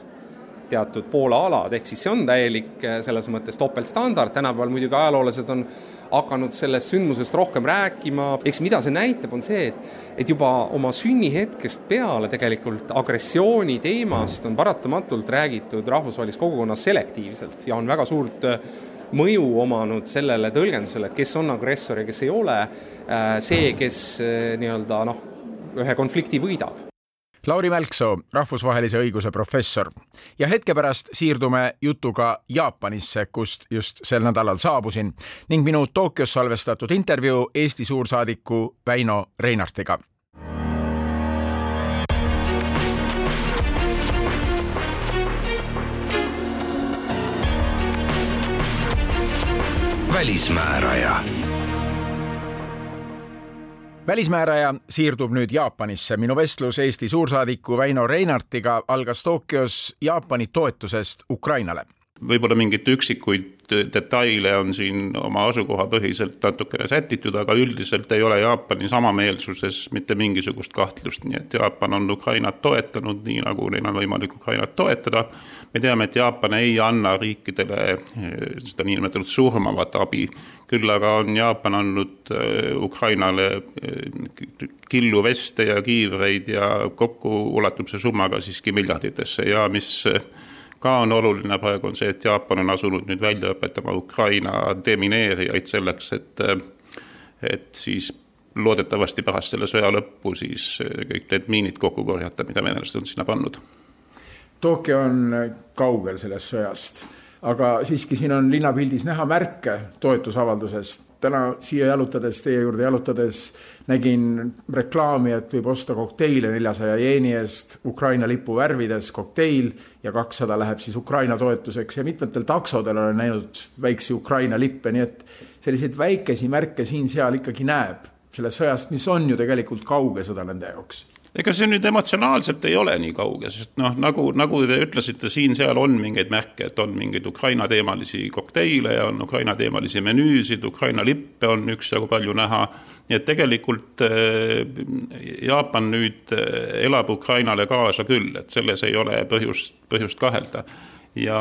teatud Poola alad, ehk siis see on täielik äh, selles mõttes topeltstandard, tänapäeval muidugi ajaloolased on hakanud sellest sündmusest rohkem rääkima, eks mida see näitab, on see, et et juba oma sünnihetkest peale tegelikult agressiooni teemast on paratamatult räägitud rahvusvahelises kogukonnas selektiivselt ja on väga suurt äh, mõju omanud sellele tõlgendusele, et kes on agressor ja kes ei ole, äh, see, kes äh, nii-öelda noh, ühe konflikti võidab Lauri Mälksoo, rahvusvahelise õiguse professor ja hetke pärast siirdume jutuga Jaapanisse, kust just sel nädalal saabusin ning minu Tokyos salvestatud intervjuu Eesti suursaadiku Väino Reinartiga. Välismääraja välismääraja siirdub nüüd Jaapanisse. minu vestlus Eesti suursaadiku Väino Reinartiga algas Tokyos Jaapani toetusest Ukrainale võib-olla mingeid üksikuid detaile on siin oma asukohapõhiselt natukene sätitud, aga üldiselt ei ole Jaapani samameelsuses mitte mingisugust kahtlust, nii et Jaapan on Ukrainat toetanud nii, nagu neil on võimalik Ukrainat toetada. me teame, et Jaapan ei anna riikidele eh, seda niinimetatud surmavat abi, küll aga on Jaapan andnud eh, Ukrainale eh, killuveste ja kiivreid ja kokku ulatub see summa ka siiski miljarditesse ja mis ka on oluline praegu, on see, et Jaapan on asunud nüüd välja õpetama Ukraina demineerijaid selleks, et, et siis loodetavasti pärast selle sõja lõppu siis kõik need miinid kokku korjata, mida venelased on sinna pannud. Tokyo on kaugel sellest sõjast, aga siiski siin on linnapildis näha märke toetusavaldusest täna siia jalutades, teie juurde jalutades nägin reklaami, et võib osta kokteile neljasaja jeeni eest Ukraina lipu värvides kokteil ja kakssada läheb siis Ukraina toetuseks. Ja mitmetel taksodel olen näinud väikse Ukraina lippe, nii et selliseid väikesi märke siin-seal ikkagi näeb. Sellest sõjast, mis on ju tegelikult kauge sõda nende jaoks ega see nüüd emotsionaalselt ei ole nii kauge, sest noh, nagu, nagu te ütlesite, siin-seal on mingeid märke, et on mingeid Ukraina teemalisi kokteile ja on Ukraina teemalisi menüüsid, Ukraina lippe on üksjagu palju näha. nii et tegelikult äh, Jaapan nüüd äh, elab Ukrainale kaasa küll, et selles ei ole põhjust, põhjust kahelda ja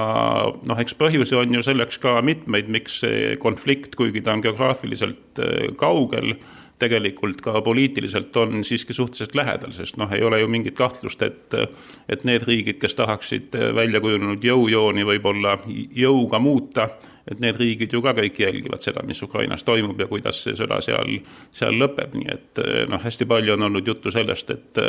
noh, eks põhjusi on ju selleks ka mitmeid, miks see konflikt, kuigi ta on geograafiliselt äh, kaugel tegelikult ka poliitiliselt on siiski suhteliselt lähedal, sest noh, ei ole ju mingit kahtlust, et et need riigid, kes tahaksid välja kujunenud jõujooni võib-olla jõuga muuta, et need riigid ju ka kõik jälgivad seda, mis Ukrainas toimub ja kuidas see sõda seal, seal lõpeb, nii et noh, hästi palju on olnud juttu sellest, et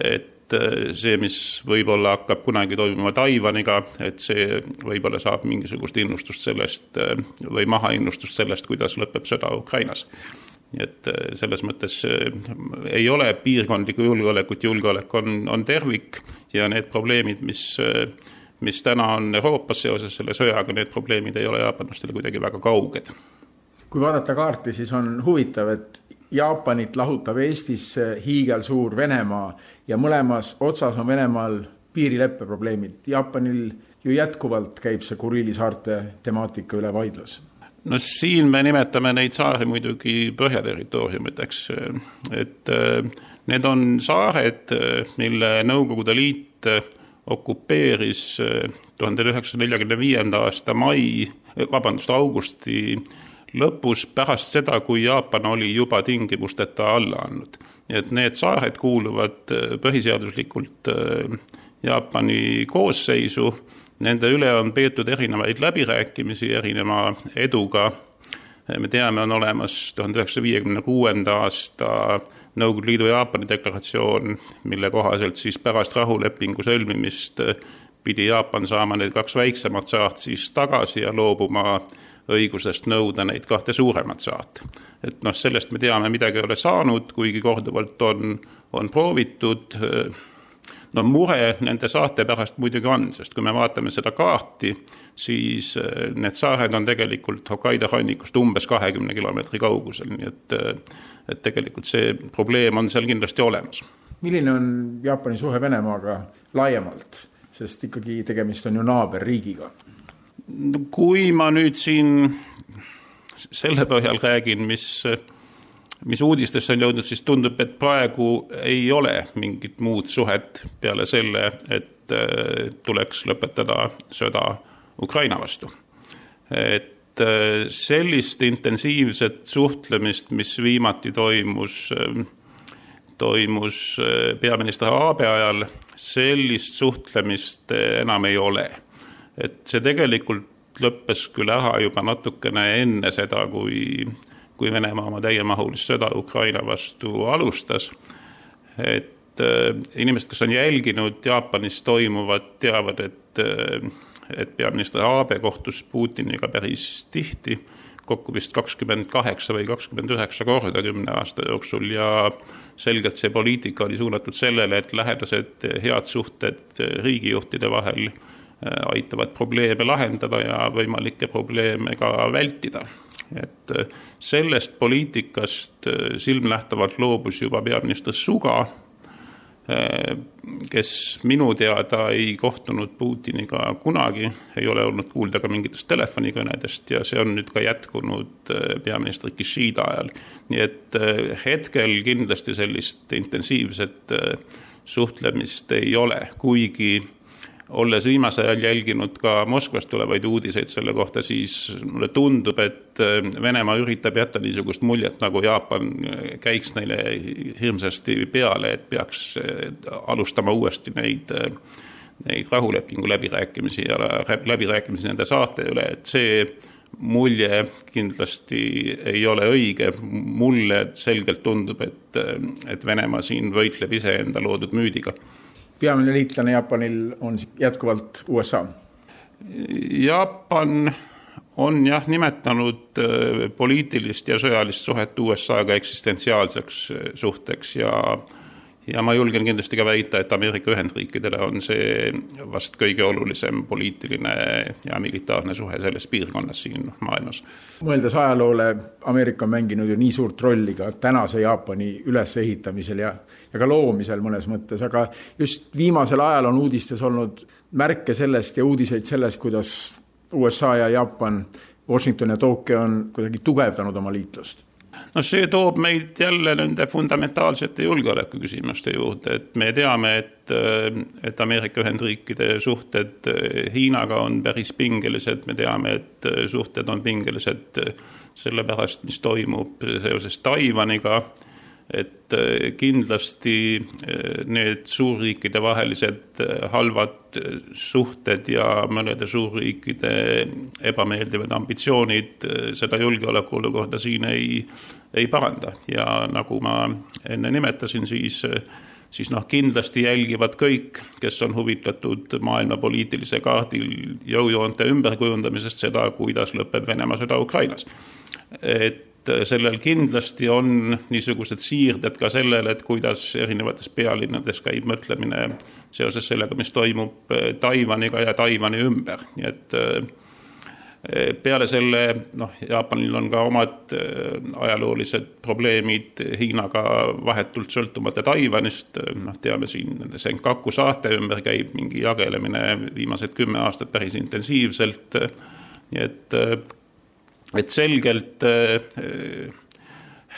et see, mis võib-olla hakkab kunagi toimuma Taiwaniga, et see võib-olla saab mingisugust innustust sellest või mahainnustust sellest, kuidas lõpeb sõda Ukrainas nii et äh, selles mõttes äh, ei ole piirkondlikku julgeolekut, julgeolek on, on tervik ja need probleemid, mis, äh, mis täna on Euroopas seoses selle sõjaga, need probleemid ei ole jaapanlastele kuidagi väga kauged. kui vaadata kaarti, siis on huvitav, et Jaapanit lahutab Eestisse hiigelsuur Venemaa ja mõlemas otsas on Venemaal piirileppe probleemid. Jaapanil ju jätkuvalt käib see Kuriili saarte temaatika üle vaidlus no siin me nimetame neid saari muidugi põhjaterritooriumiteks, et äh, need on saared, mille Nõukogude Liit okupeeris äh, tuhande üheksasaja neljakümne viienda aasta mai, vabandust, augusti lõpus pärast seda, kui Jaapan oli juba tingimusteta alla andnud. et need saared kuuluvad äh, põhiseaduslikult Jaapani koosseisu Nende üle on peetud erinevaid läbirääkimisi erineva eduga. me teame, on olemas tuhande üheksasaja viiekümne kuuenda aasta Nõukogude Liidu Jaapani deklaratsioon, mille kohaselt siis pärast rahulepingu sõlmimist pidi Jaapan saama need kaks väiksemat saart siis tagasi ja loobuma õigusest nõuda neid kahte suuremat saart. et noh, sellest me teame, midagi ei ole saanud, kuigi korduvalt on, on proovitud no mure nende saarte pärast muidugi on, sest kui me vaatame seda kaarti, siis äh, need saared on tegelikult Hokkaido rannikust umbes kahekümne kilomeetri kaugusel, nii et, äh, et tegelikult see probleem on seal kindlasti olemas. milline on Jaapani suhe Venemaaga laiemalt, sest ikkagi tegemist on ju naaberriigiga? kui ma nüüd siin selle põhjal räägin, mis mis uudistesse on jõudnud, siis tundub, et praegu ei ole mingit muud suhet peale selle, et äh, tuleks lõpetada sõda Ukraina vastu. et äh, sellist intensiivset suhtlemist, mis viimati toimus, äh, toimus peaminister Aabe ajal, sellist suhtlemist enam ei ole. et see tegelikult lõppes küll ära juba natukene enne seda, kui kui Venemaa oma täiemahulist sõda Ukraina vastu alustas. et äh, inimesed, kes on jälginud Jaapanis toimuvat, teavad, et, äh, et peaminister Abe kohtus Putiniga päris tihti, kokku vist kakskümmend kaheksa või kakskümmend üheksa korda kümne aasta jooksul ja selgelt see poliitika oli suunatud sellele, et lähedased head suhted riigijuhtide vahel äh, aitavad probleeme lahendada ja võimalikke probleeme ka vältida et äh, sellest poliitikast äh, silmnähtavalt loobus juba peaminister Suga, äh, kes minu teada ei kohtunud Putiniga kunagi, ei ole olnud kuulda ka mingitest telefonikõnedest ja see on nüüd ka jätkunud peaminister Kishida ajal. nii et hetkel kindlasti sellist intensiivset suhtlemist ei ole, kuigi olles viimasel ajal jälginud ka Moskvast tulevaid uudiseid selle kohta, siis mulle tundub, et äh, Venemaa üritab jätta niisugust muljet, nagu Jaapan käiks neile hirmsasti peale, et peaks äh, alustama uuesti neid, neid rahulepingu läbirääkimisi ja läbirääkimisi nende saarte üle, et see mulje kindlasti ei ole õige. mulle selgelt tundub, et, et Venemaa siin võitleb iseenda loodud müüdiga peamine liitlane Jaapanil on jätkuvalt USA. Jaapan on jah nimetanud äh, poliitilist ja sõjalist suhet USA-ga eksistentsiaalseks äh, suhteks ja ja ma julgen kindlasti ka väita, et Ameerika Ühendriikidele on see vast kõige olulisem poliitiline ja militaarne suhe selles piirkonnas siin maailmas. mõeldes ajaloole, Ameerika on mänginud ju nii suurt rolli ka tänase Jaapani ülesehitamisel ja, ja ka loomisel mõnes mõttes, aga just viimasel ajal on uudistes olnud märke sellest ja uudiseid sellest, kuidas USA ja Jaapan, Washington ja Tokyo on kuidagi tugevdanud oma liitlust noh, see toob meid jälle nende fundamentaalsete julgeolekuküsimuste juurde, et me teame, et, et Ameerika Ühendriikide suhted Hiinaga on päris pingelised, me teame, et suhted on pingelised selle pärast, mis toimub seoses Taiwaniga et äh, kindlasti äh, need suurriikide vahelised äh, halvad suhted ja mõnede suurriikide ebameeldivad ambitsioonid seda julgeolekuolukorda siin ei, ei paranda ja nagu ma enne nimetasin, siis siis noh, kindlasti jälgivad kõik, kes on huvitatud maailma poliitilise kaardil jõujoonte ümberkujundamisest, seda, kuidas lõpeb Venemaa sõda Ukrainas. et sellel kindlasti on niisugused siirded ka sellele, et kuidas erinevates pealinnades käib mõtlemine seoses sellega, mis toimub eh, Taiwaniga ja Taiwani ümber, nii et eh, peale selle noh, Jaapanil on ka omad eh, ajaloolised probleemid Hiinaga vahetult sõltumata Taiwanist, noh, teame siin Senkaku saarte ümber käib mingi jagelemine viimased kümme aastat päris intensiivselt, nii et et selgelt äh,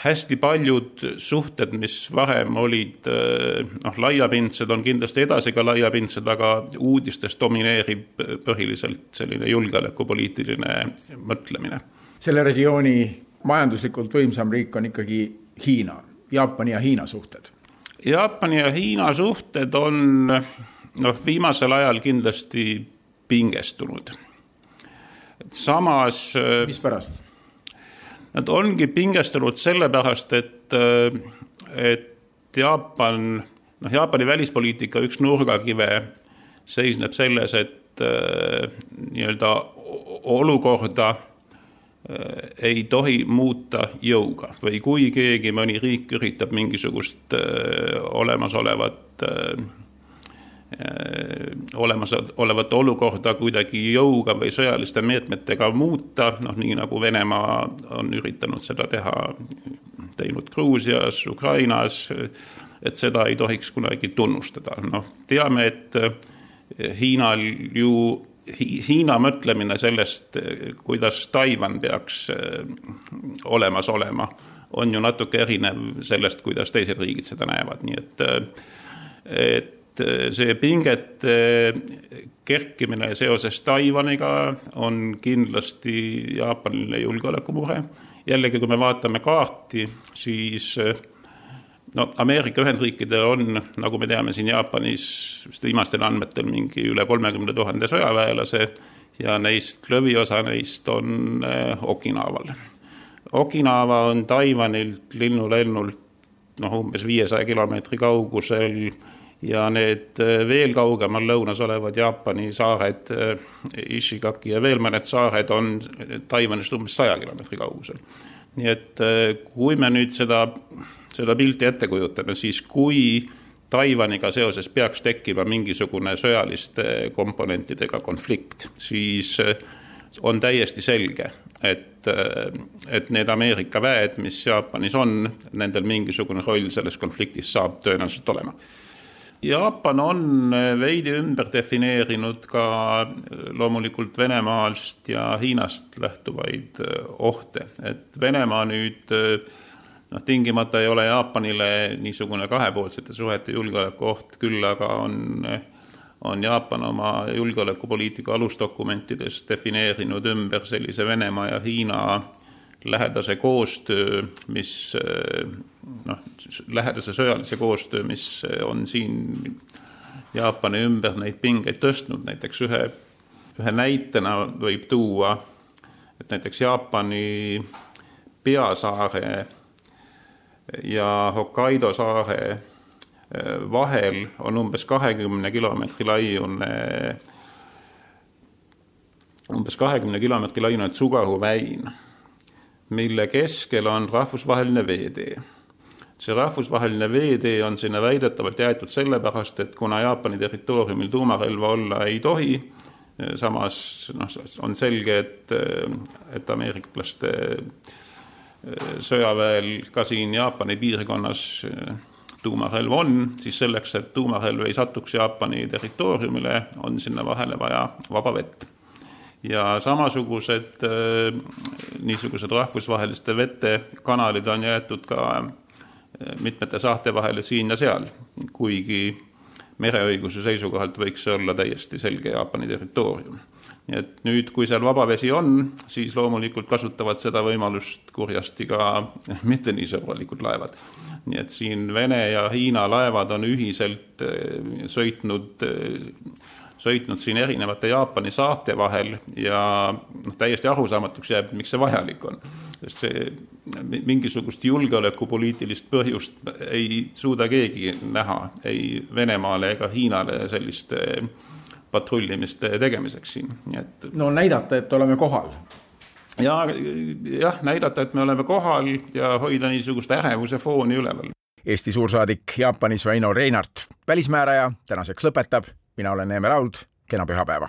hästi paljud suhted, mis varem olid äh, noh, laiapindsed, on kindlasti edasi ka laiapindsed, aga uudistes domineerib põhiliselt selline julgeolekupoliitiline mõtlemine. selle regiooni majanduslikult võimsam riik on ikkagi Hiina, Jaapani ja Hiina suhted. Jaapani ja Hiina suhted on noh, viimasel ajal kindlasti pingestunud samas. Äh, mispärast? Nad ongi pingestunud sellepärast, et, äh, et Jaapan, noh, Jaapani välispoliitika üks nurgakive seisneb selles, et äh, nii-öelda olukorda ei tohi muuta jõuga või kui keegi, mõni riik üritab mingisugust olemasolevat olemasolevat olukorda kuidagi jõuga või sõjaliste meetmetega muuta, noh nii nagu Venemaa on üritanud seda teha, teinud Gruusias, Ukrainas, et seda ei tohiks kunagi tunnustada, noh teame, et äh, Hiinal ju Hiina mõtlemine sellest, kuidas Taiwan peaks äh, olemas olema, on ju natuke erinev sellest, kuidas teised riigid seda näevad, nii et, et Eh, see pingete eh, kerkimine seoses Taiwaniga on kindlasti Jaapanile julgeolekumure. jällegi, kui me vaatame kaarti, siis eh, no Ameerika Ühendriikidel on, nagu me teame siin Jaapanis vist viimastel andmetel mingi üle kolmekümne tuhande sõjaväelase ja neist lõviosa neist on Okinaval. Okinawa on Taiwanilt linnulennult noh, umbes viiesaja kilomeetri kaugusel ja need äh, veel kaugemal lõunas olevad Jaapani saared, äh, Ishigaki ja veel mõned saared on Taiwanist umbes saja kilomeetri kaugusel. nii et äh, kui me nüüd seda, seda pilti ette kujutame, siis kui Taiwaniga seoses peaks tekkima mingisugune sõjaliste komponentidega konflikt, siis on täiesti selge, et, et need Ameerika väed, mis Jaapanis on, nendel mingisugune roll selles konfliktis saab tõenäoliselt olema Jaapan on eh, veidi ümber defineerinud ka eh, loomulikult Venemaast ja Hiinast lähtuvaid eh, ohte, et Venemaa nüüd noh, tingimata ei ole Jaapanile niisugune kahepoolsete suhete julgeolekuoht, küll aga on, on Jaapan oma julgeolekupoliitika alusdokumentides defineerinud ümber sellise Venemaa ja Hiina lähedase koostöö, mis noh, lähedase sõjalise koostöö, mis on siin Jaapani ümber neid pingeid tõstnud, näiteks ühe, ühe näitena võib tuua, et näiteks Jaapani peasaare ja Hokkaido saare eh, vahel on umbes kahekümne kilomeetri laiune, umbes kahekümne kilomeetri laiune Tsugaru väin mille keskel on rahvusvaheline veetee. see rahvusvaheline veetee on sinna väidetavalt jäetud sellepärast, et kuna Jaapani territooriumil tuumarelva olla ei tohi, samas noh, on selge, et, et ameeriklaste sõjaväel ka siin Jaapani piirkonnas tuumarelv on, siis selleks, et tuumarelv ei satuks Jaapani territooriumile, on sinna vahele vaja vaba vett ja samasugused äh, niisugused rahvusvaheliste vete kanalid on jäetud ka äh, mitmete saarte vahele siin ja seal, kuigi mereõiguse seisukohalt võiks see olla täiesti selge Jaapani territoorium. nii et nüüd, kui seal vaba vesi on, siis loomulikult kasutavad seda võimalust kurjasti ka mitte nii sõbralikud laevad. nii et siin Vene ja Hiina laevad on ühiselt eh, sõitnud sõitnud siin erinevate Jaapani saarte vahel ja noh, täiesti arusaamatuks jääb, miks see vajalik on. sest see mingisugust julgeolekupoliitilist põhjust ei suuda keegi näha ei Venemaale ega Hiinale selliste patrullimiste tegemiseks siin, nii et. no näidata, et oleme kohal ja jah, näidata, et me oleme kohal ja hoida niisugust ärevuse fooni üleval. Eesti suursaadik Jaapanis Väino Reinart, välismääraja, tänaseks lõpetab. mina olen Neeme Raud, kena pühapäeva.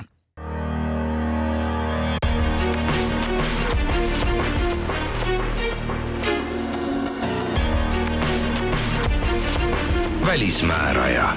välismääraja